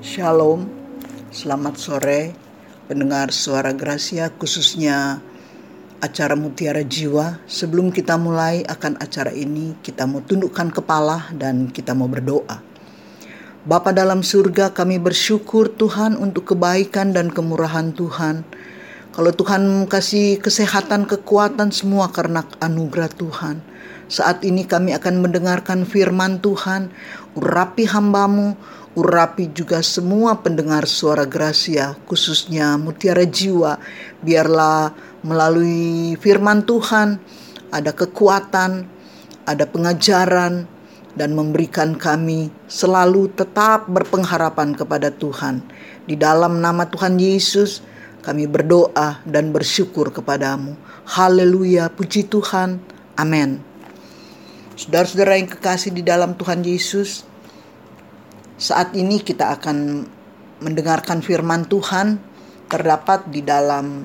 Shalom, selamat sore pendengar suara Gracia khususnya acara Mutiara Jiwa. Sebelum kita mulai akan acara ini, kita mau tundukkan kepala dan kita mau berdoa. Bapa dalam surga, kami bersyukur Tuhan untuk kebaikan dan kemurahan Tuhan. Kalau Tuhan kasih kesehatan, kekuatan semua karena anugerah Tuhan. Saat ini kami akan mendengarkan firman Tuhan, urapi hambamu, urapi juga semua pendengar suara Gracia, khususnya Mutiara Jiwa. Biarlah melalui firman Tuhan ada kekuatan, ada pengajaran, dan memberikan kami selalu tetap berpengharapan kepada Tuhan. Di dalam nama Tuhan Yesus, kami berdoa dan bersyukur kepadamu. Haleluya, puji Tuhan. Amin. Saudara-saudara yang kekasih di dalam Tuhan Yesus, saat ini kita akan mendengarkan firman Tuhan terdapat di dalam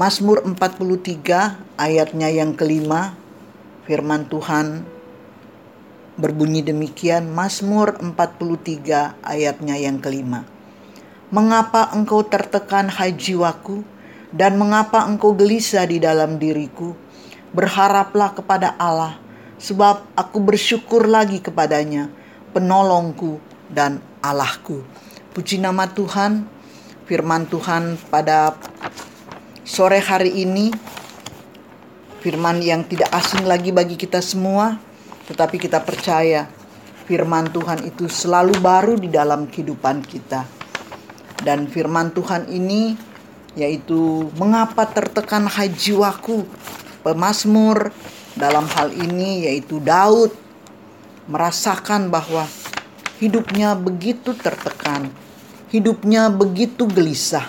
Mazmur 43 ayatnya yang kelima. Firman Tuhan berbunyi demikian, Mazmur 43 ayatnya yang kelima. Mengapa engkau tertekan hai jiwaku dan mengapa engkau gelisah di dalam diriku? Berharaplah kepada Allah sebab aku bersyukur lagi kepadanya, penolongku dan Allahku. Puji nama Tuhan, firman Tuhan pada sore hari ini, firman yang tidak asing lagi bagi kita semua, tetapi kita percaya firman Tuhan itu selalu baru di dalam kehidupan kita. Dan firman Tuhan ini yaitu mengapa tertekan hai jiwaku pemazmur dalam hal ini yaitu Daud merasakan bahwa hidupnya begitu tertekan, hidupnya begitu gelisah.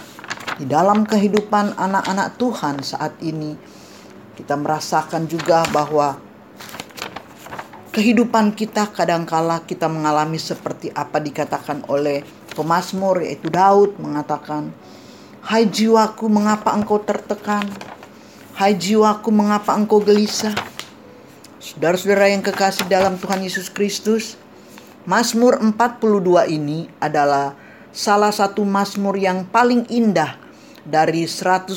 Di dalam kehidupan anak-anak Tuhan saat ini, kita merasakan juga bahwa kehidupan kita kadangkala kita mengalami seperti apa dikatakan oleh pemazmur yaitu Daud mengatakan, "Hai jiwaku, mengapa engkau tertekan? Hai jiwaku, mengapa engkau gelisah?" Saudara-saudara yang kekasih dalam Tuhan Yesus Kristus, Mazmur 42 ini adalah salah satu Mazmur yang paling indah dari 150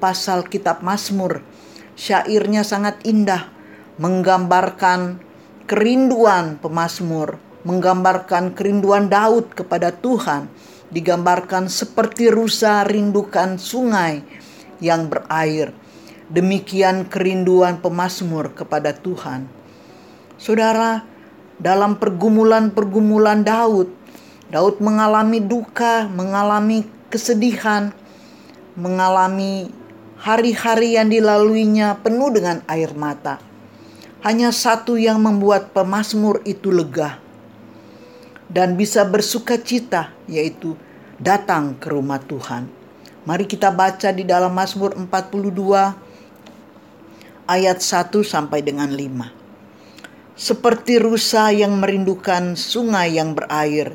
pasal kitab Mazmur. Syairnya sangat indah, menggambarkan kerinduan pemazmur, menggambarkan kerinduan Daud kepada Tuhan, digambarkan seperti rusa rindukan sungai yang berair Demikian kerinduan pemazmur kepada Tuhan. Saudara, dalam pergumulan-pergumulan Daud, Daud mengalami duka, mengalami kesedihan, mengalami hari-hari yang dilaluinya penuh dengan air mata. Hanya satu yang membuat pemazmur itu lega dan bisa bersuka cita, yaitu datang ke rumah Tuhan. Mari kita baca di dalam Mazmur 42 ayat 1 sampai dengan 5. Seperti rusa yang merindukan sungai yang berair,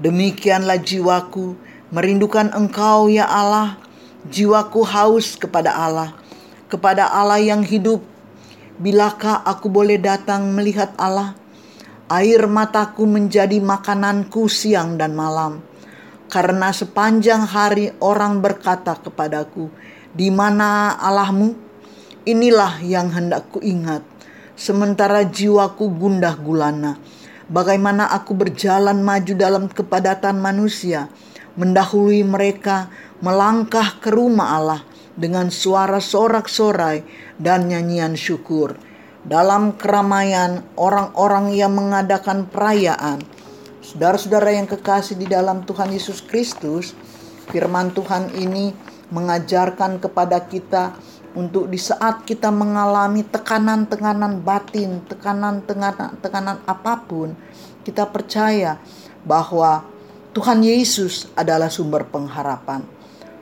demikianlah jiwaku merindukan Engkau ya Allah. Jiwaku haus kepada Allah, kepada Allah yang hidup. Bilakah aku boleh datang melihat Allah? Air mataku menjadi makananku siang dan malam. Karena sepanjang hari orang berkata kepadaku, "Di mana Allahmu?" Inilah yang hendak ku ingat, sementara jiwaku gundah gulana. Bagaimana aku berjalan maju dalam kepadatan manusia, mendahului mereka melangkah ke rumah Allah dengan suara sorak-sorai dan nyanyian syukur. Dalam keramaian orang-orang yang mengadakan perayaan, saudara-saudara yang kekasih di dalam Tuhan Yesus Kristus, firman Tuhan ini mengajarkan kepada kita untuk di saat kita mengalami tekanan-tekanan batin, tekanan-tekanan tekanan apa pun, kita percaya bahwa Tuhan Yesus adalah sumber pengharapan.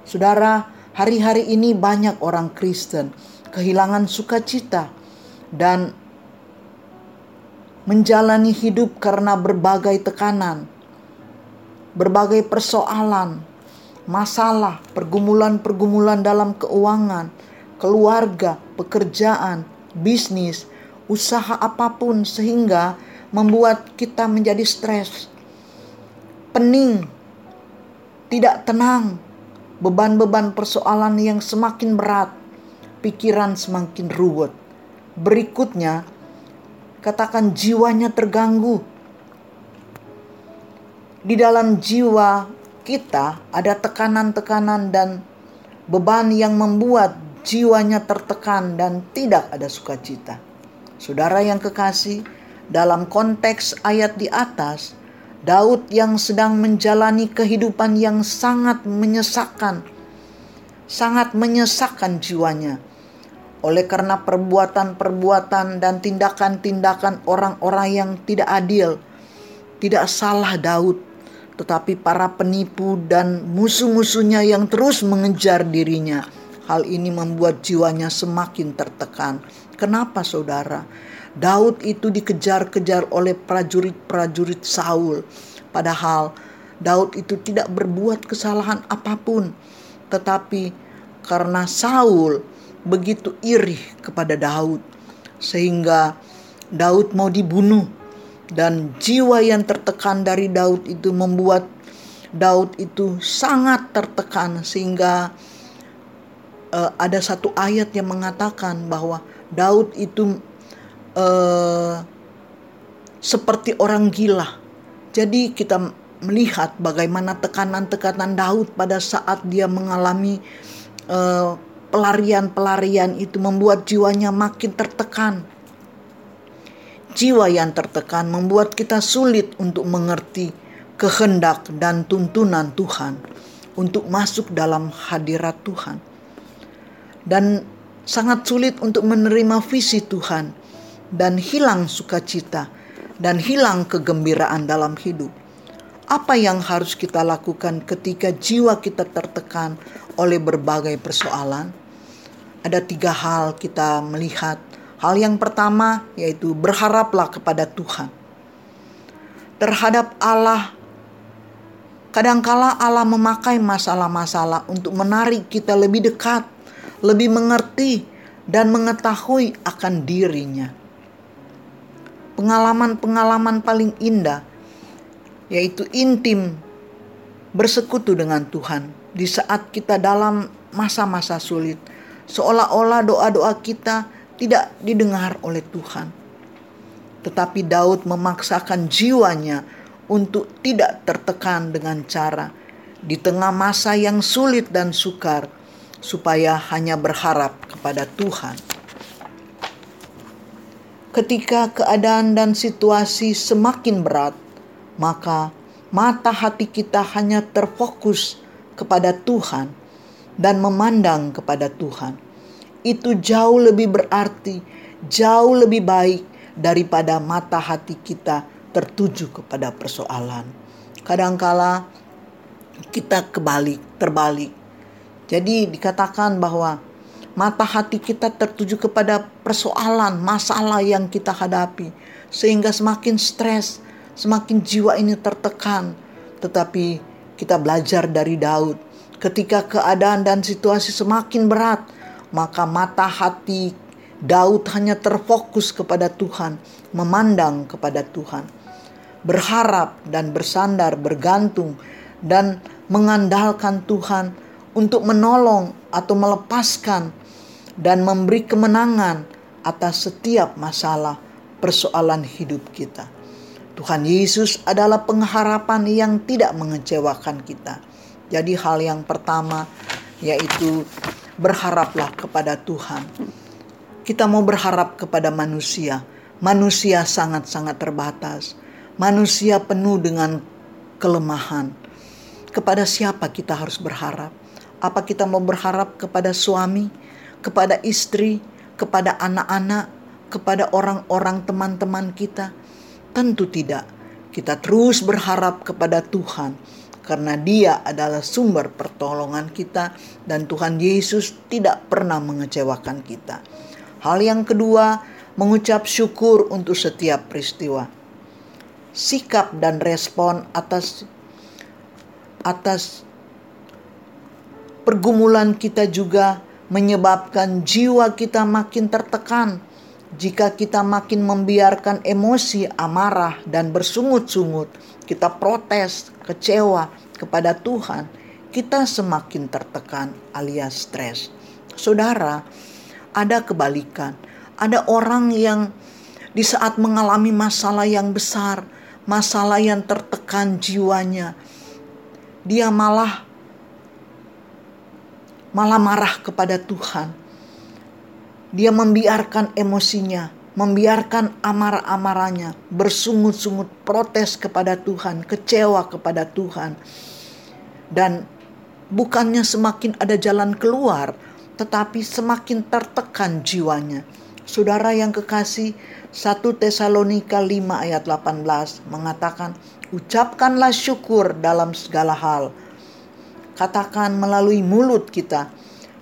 Saudara, hari-hari ini banyak orang Kristen kehilangan sukacita dan menjalani hidup karena berbagai tekanan, berbagai persoalan, masalah, pergumulan-pergumulan dalam keuangan, keluarga, pekerjaan, bisnis, usaha apa pun sehingga membuat kita menjadi stres. pening, tidak tenang, beban-beban persoalan yang semakin berat, pikiran semakin ruwet. Berikutnya, katakan jiwanya terganggu. Di dalam jiwa kita ada tekanan-tekanan dan beban yang membuat jiwanya tertekan dan tidak ada sukacita. Saudara yang kekasih, dalam konteks ayat di atas, Daud yang sedang menjalani kehidupan yang sangat menyesakkan, sangat menyesakkan jiwanya oleh karena perbuatan-perbuatan dan tindakan-tindakan orang-orang yang tidak adil. Tidak salah Daud, tetapi para penipu dan musuh-musuhnya yang terus mengejar dirinya. Hal ini membuat jiwanya semakin tertekan. Kenapa saudara? Daud itu dikejar-kejar oleh prajurit-prajurit Saul. Padahal Daud itu tidak berbuat kesalahan apa pun. Tetapi karena Saul begitu iri kepada Daud sehingga Daud mau dibunuh dan jiwa yang tertekan dari Daud itu membuat Daud itu sangat tertekan sehingga uh, ada satu ayat yang mengatakan bahwa Daud itu uh, seperti orang gila. Jadi kita melihat bagaimana tekanan-tekanan Daud pada saat dia mengalami pelarian pelarian-pelarian itu membuat jiwanya makin tertekan. Jiwa yang tertekan membuat kita sulit untuk mengerti kehendak dan tuntunan Tuhan untuk masuk dalam hadirat Tuhan. Dan sangat sulit untuk menerima visi Tuhan dan hilang sukacita dan hilang kegembiraan dalam hidup. Apa yang harus kita lakukan ketika jiwa kita tertekan oleh berbagai persoalan? Ada tiga hal kita melihat. Hal yang pertama yaitu berharaplah kepada Tuhan. Terhadap Allah, kadangkala Allah memakai masalah-masalah untuk menarik kita lebih dekat, lebih mengerti, dan mengetahui akan dirinya. Pengalaman-pengalaman paling indah, yaitu intim bersekutu dengan Tuhan. Di saat kita dalam masa-masa sulit, seolah-olah doa-doa kita tidak didengar oleh Tuhan. Tetapi Daud memaksakan jiwanya untuk tidak tertekan dengan cara. Di tengah masa yang sulit dan sukar, supaya hanya berharap kepada Tuhan. Ketika keadaan dan situasi semakin berat, maka mata hati kita hanya terfokus kepada Tuhan dan memandang kepada Tuhan. Itu jauh lebih berarti, jauh lebih baik daripada mata hati kita tertuju kepada persoalan. Kadangkala kita kebalik, terbalik. Jadi dikatakan bahwa mata hati kita tertuju kepada persoalan, masalah yang kita hadapi, sehingga semakin stres, semakin jiwa ini tertekan. Tetapi kita belajar dari Daud, ketika keadaan dan situasi semakin berat, maka mata hati Daud hanya terfokus kepada Tuhan, memandang kepada Tuhan, berharap dan bersandar, bergantung, dan mengandalkan Tuhan untuk menolong atau melepaskan dan memberi kemenangan atas setiap masalah persoalan hidup kita. Tuhan Yesus adalah pengharapan yang tidak mengecewakan kita. Jadi hal yang pertama yaitu berharaplah kepada Tuhan. Kita mau berharap kepada manusia. Manusia sangat-sangat terbatas. Manusia penuh dengan kelemahan. Kepada siapa kita harus berharap? Apa kita mau berharap kepada suami? kepada istri, kepada anak-anak, kepada orang-orang teman-teman kita? Tentu tidak. Kita terus berharap kepada Tuhan karena Dia adalah sumber pertolongan kita dan Tuhan Yesus tidak pernah mengecewakan kita. Hal yang kedua, mengucap syukur untuk setiap peristiwa. Sikap dan respon atas atas pergumulan kita juga menyebabkan jiwa kita makin tertekan jika kita makin membiarkan emosi amarah dan bersungut-sungut, kita protes, kecewa kepada Tuhan, kita semakin tertekan alias stres. Saudara, ada kebalikan. Ada orang yang di saat mengalami masalah yang besar, masalah yang tertekan jiwanya, dia malah malah marah kepada Tuhan dia membiarkan emosinya, membiarkan amarah-amarahnya, bersungut-sungut protes kepada Tuhan, kecewa kepada Tuhan. Dan bukannya semakin ada jalan keluar, tetapi semakin tertekan jiwanya. Saudara yang kekasih, 1 Tesalonika 5 ayat 18 mengatakan, ucapkanlah syukur dalam segala hal. Katakan melalui mulut kita,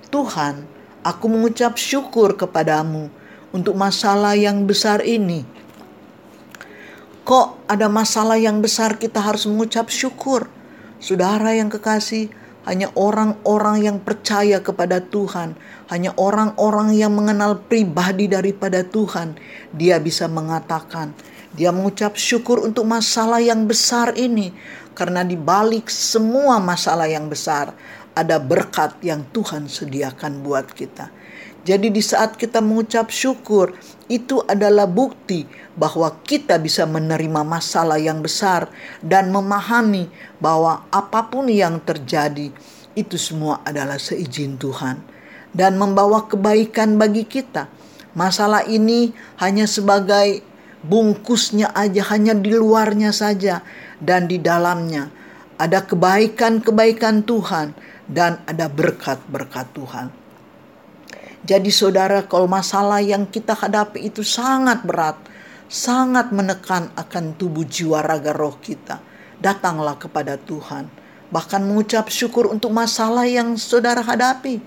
Tuhan Aku mengucap syukur kepadamu untuk masalah yang besar ini. Kok ada masalah yang besar kita harus mengucap syukur? Saudara yang kekasih, hanya orang-orang yang percaya kepada Tuhan, hanya orang-orang yang mengenal pribadi daripada Tuhan, dia bisa mengatakan, dia mengucap syukur untuk masalah yang besar ini, karena di balik semua masalah yang besar ada berkat yang Tuhan sediakan buat kita. Jadi di saat kita mengucap syukur, itu adalah bukti bahwa kita bisa menerima masalah yang besar dan memahami bahwa apa pun yang terjadi itu semua adalah seizin Tuhan dan membawa kebaikan bagi kita. Masalah ini hanya sebagai bungkusnya aja, hanya di luarnya saja dan di dalamnya ada kebaikan-kebaikan Tuhan dan ada berkat-berkat Tuhan. Jadi saudara kalau masalah yang kita hadapi itu sangat berat, sangat menekan akan tubuh jiwa raga roh kita. Datanglah kepada Tuhan. Bahkan mengucap syukur untuk masalah yang saudara hadapi.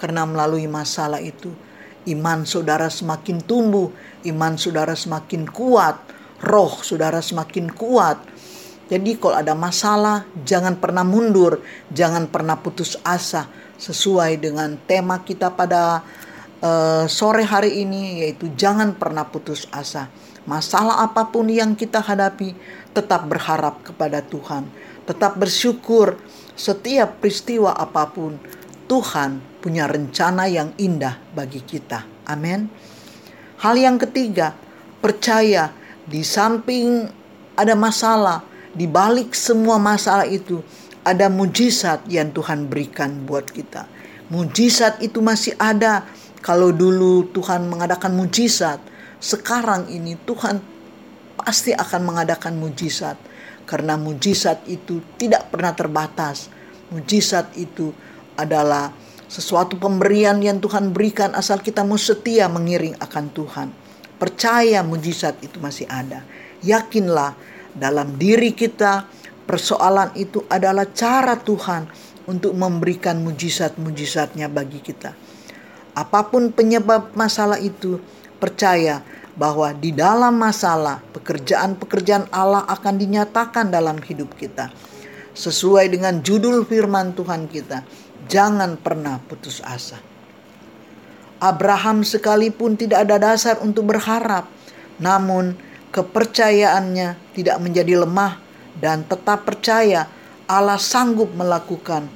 Karena melalui masalah itu iman saudara semakin tumbuh, iman saudara semakin kuat, roh saudara semakin kuat, jadi kalau ada masalah jangan pernah mundur, jangan pernah putus asa sesuai dengan tema kita pada uh, sore hari ini yaitu jangan pernah putus asa. Masalah apa pun yang kita hadapi tetap berharap kepada Tuhan, tetap bersyukur setiap peristiwa apa pun Tuhan punya rencana yang indah bagi kita. Amin. Hal yang ketiga, percaya di samping ada masalah, di balik semua masalah itu ada mujizat yang Tuhan berikan buat kita. Mujizat itu masih ada. Kalau dulu Tuhan mengadakan mujizat, sekarang ini Tuhan pasti akan mengadakan mujizat. Karena mujizat itu tidak pernah terbatas. Mujizat itu adalah sesuatu pemberian yang Tuhan berikan asal kita mau setia mengiring akan Tuhan. Percaya mujizat itu masih ada. Yakinlah dalam diri kita, persoalan itu adalah cara Tuhan untuk memberikan mujizat-mujizatnya bagi kita. Apa pun penyebab masalah itu, percaya bahwa di dalam masalah pekerjaan-pekerjaan Allah akan dinyatakan dalam hidup kita. Sesuai dengan judul firman Tuhan kita, jangan pernah putus asa. Abraham sekalipun tidak ada dasar untuk berharap, namun kepercayaannya tidak menjadi lemah dan tetap percaya Allah sanggup melakukan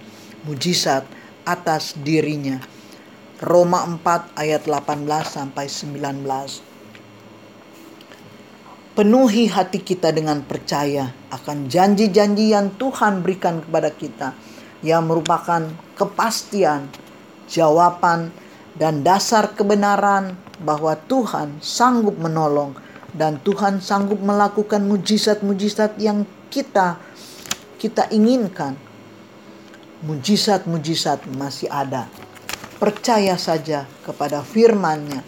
mujizat atas dirinya. Roma 4 ayat 18 sampai 19. Penuhi hati kita dengan percaya akan janji-janji yang Tuhan berikan kepada kita yang merupakan kepastian, jawaban, dan dasar kebenaran bahwa Tuhan sanggup menolong dan Tuhan sanggup melakukan mujizat-mujizat yang kita kita inginkan. Mujizat-mujizat masih ada. Percaya saja kepada firman-Nya,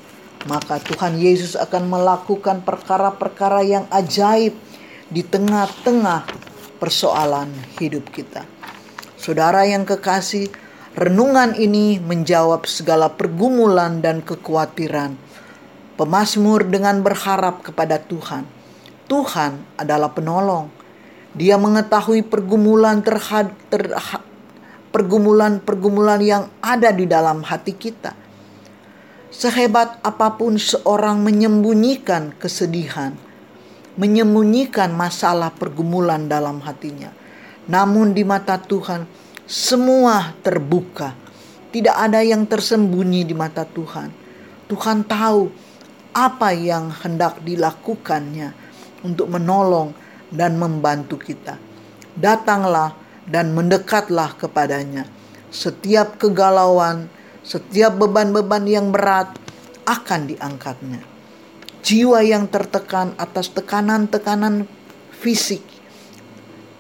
maka Tuhan Yesus akan melakukan perkara-perkara yang ajaib di tengah-tengah persoalan hidup kita. Saudara yang kekasih, renungan ini menjawab segala pergumulan dan kekhawatiran Pemazmur dengan berharap kepada Tuhan. Tuhan adalah penolong. Dia mengetahui pergumulan terhad, pergumulan-pergumulan yang ada di dalam hati kita. Sehebat apa pun seorang menyembunyikan kesedihan, menyembunyikan masalah pergumulan dalam hatinya, namun di mata Tuhan semua terbuka. Tidak ada yang tersembunyi di mata Tuhan. Tuhan tahu apa yang hendak dilakukannya untuk menolong dan membantu kita. Datanglah dan mendekatlah kepadanya. Setiap kegalauan, setiap beban-beban yang berat akan diangkatnya. Jiwa yang tertekan atas tekanan-tekanan fisik,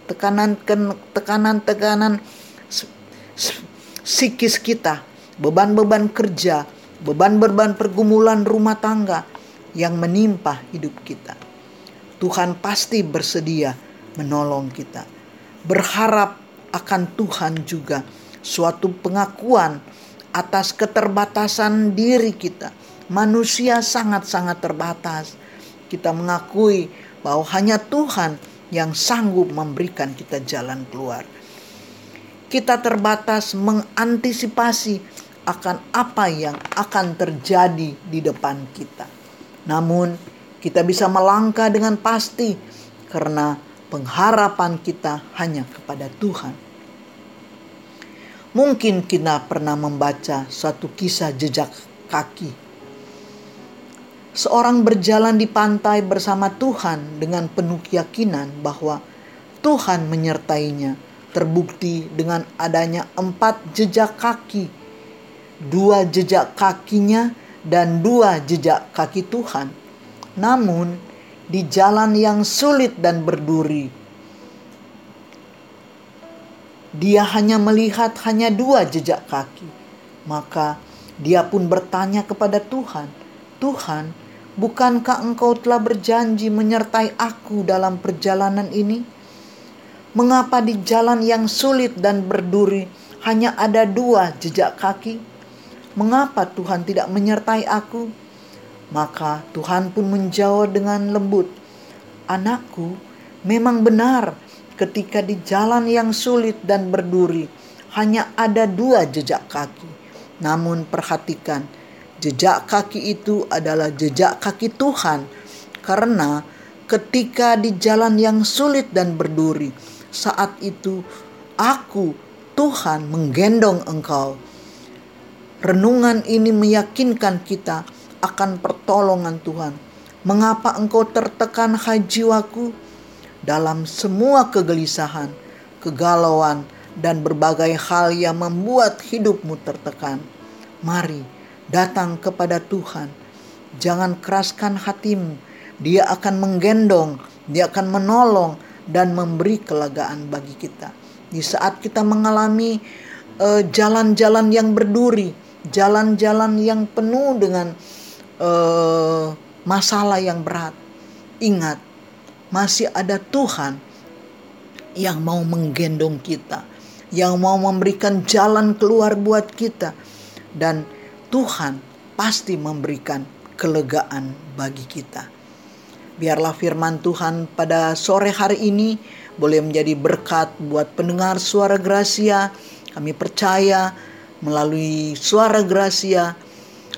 tekanan-tekanan psikis kita, beban-beban kerja, beban-beban pergumulan rumah tangga yang menimpa hidup kita. Tuhan pasti bersedia menolong kita. Berharap akan Tuhan juga suatu pengakuan atas keterbatasan diri kita. Manusia sangat-sangat terbatas. Kita mengakui bahwa hanya Tuhan yang sanggup memberikan kita jalan keluar. Kita terbatas mengantisipasi akan apa yang akan terjadi di depan kita. Namun, kita bisa melangkah dengan pasti karena pengharapan kita hanya kepada Tuhan. Mungkin kita pernah membaca suatu kisah jejak kaki. Seorang berjalan di pantai bersama Tuhan dengan penuh keyakinan bahwa Tuhan menyertainya. Terbukti dengan adanya empat jejak kaki, dua jejak kakinya dan dua jejak kaki Tuhan. Namun, di jalan yang sulit dan berduri, dia hanya melihat hanya dua jejak kaki. Maka dia pun bertanya kepada Tuhan, "Tuhan, bukankah Engkau telah berjanji menyertai aku dalam perjalanan ini? Mengapa di jalan yang sulit dan berduri hanya ada dua jejak kaki? Mengapa Tuhan tidak menyertai aku?" Maka Tuhan pun menjawab dengan lembut, "Anakku, memang benar." Ketika di jalan yang sulit dan berduri hanya ada dua jejak kaki. Namun perhatikan, jejak kaki itu adalah jejak kaki Tuhan. Karena ketika di jalan yang sulit dan berduri, saat itu aku Tuhan menggendong engkau. Renungan ini meyakinkan kita akan pertolongan Tuhan. Mengapa engkau tertekan hai jiwaku? Dalam semua kegelisahan, kegalauan, dan berbagai hal yang membuat hidupmu tertekan. Mari datang kepada Tuhan. Jangan keraskan hatimu. Dia akan menggendong, dia akan menolong dan memberi kelegaan bagi kita. Di saat kita mengalami eh, jalan-jalan uh, yang berduri, jalan-jalan yang penuh dengan uh, masalah yang berat. Ingat, masih ada Tuhan yang mau menggendong kita, yang mau memberikan jalan keluar buat kita, dan Tuhan pasti memberikan kelegaan bagi kita. Biarlah firman Tuhan pada sore hari ini boleh menjadi berkat buat pendengar suara Gracia. Kami percaya melalui suara Gracia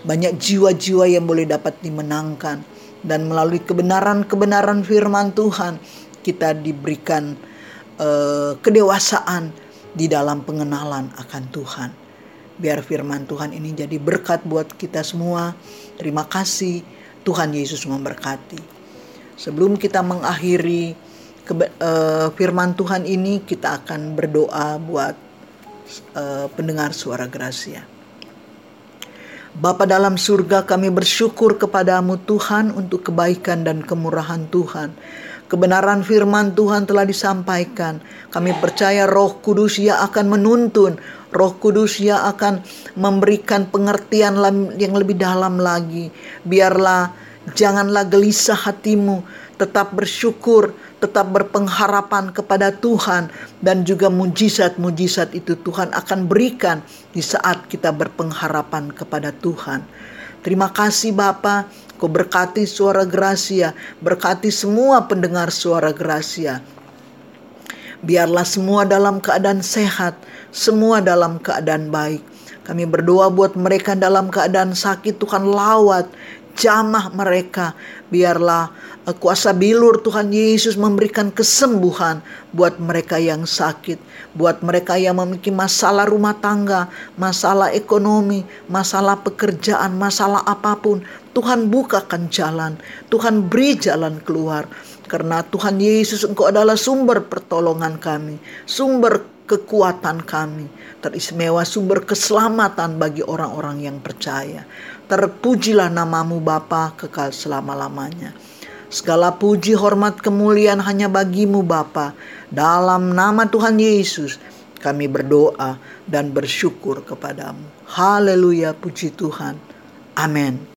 banyak jiwa-jiwa yang boleh dapat dimenangkan dan melalui kebenaran-kebenaran firman Tuhan kita diberikan uh, kedewasaan di dalam pengenalan akan Tuhan. Biar firman Tuhan ini jadi berkat buat kita semua. Terima kasih Tuhan Yesus memberkati. Sebelum kita mengakhiri ke, uh, firman Tuhan ini, kita akan berdoa buat uh, pendengar suara Gracia. Bapa dalam surga kami bersyukur kepadamu Tuhan untuk kebaikan dan kemurahan Tuhan. Kebenaran firman Tuhan telah disampaikan. Kami percaya roh kudus yang akan menuntun. Roh kudus yang akan memberikan pengertian yang lebih dalam lagi. Biarlah janganlah gelisah hatimu. Tetap bersyukur, tetap berpengharapan kepada Tuhan dan juga mujizat-mujizat itu Tuhan akan berikan di saat kita berpengharapan kepada Tuhan. Terima kasih Bapa, Kau berkati suara Gracia, berkati semua pendengar suara Gracia. Biarlah semua dalam keadaan sehat, semua dalam keadaan baik. Kami berdoa buat mereka dalam keadaan sakit Tuhan lawat jamah mereka. Biarlah uh, kuasa bilur Tuhan Yesus memberikan kesembuhan buat mereka yang sakit, buat mereka yang memiliki masalah rumah tangga, masalah ekonomi, masalah pekerjaan, masalah apa pun. Tuhan bukakan jalan, Tuhan beri jalan keluar. Karena Tuhan Yesus Engkau adalah sumber pertolongan kami, sumber kekuatan kami, teristimewa sumber keselamatan bagi orang-orang yang percaya. Terpujilah namamu Bapa kekal selama-lamanya. Segala puji, hormat, kemuliaan hanya bagimu Bapa. Dalam nama Tuhan Yesus kami berdoa dan bersyukur kepadamu. Haleluya, puji Tuhan. Amin.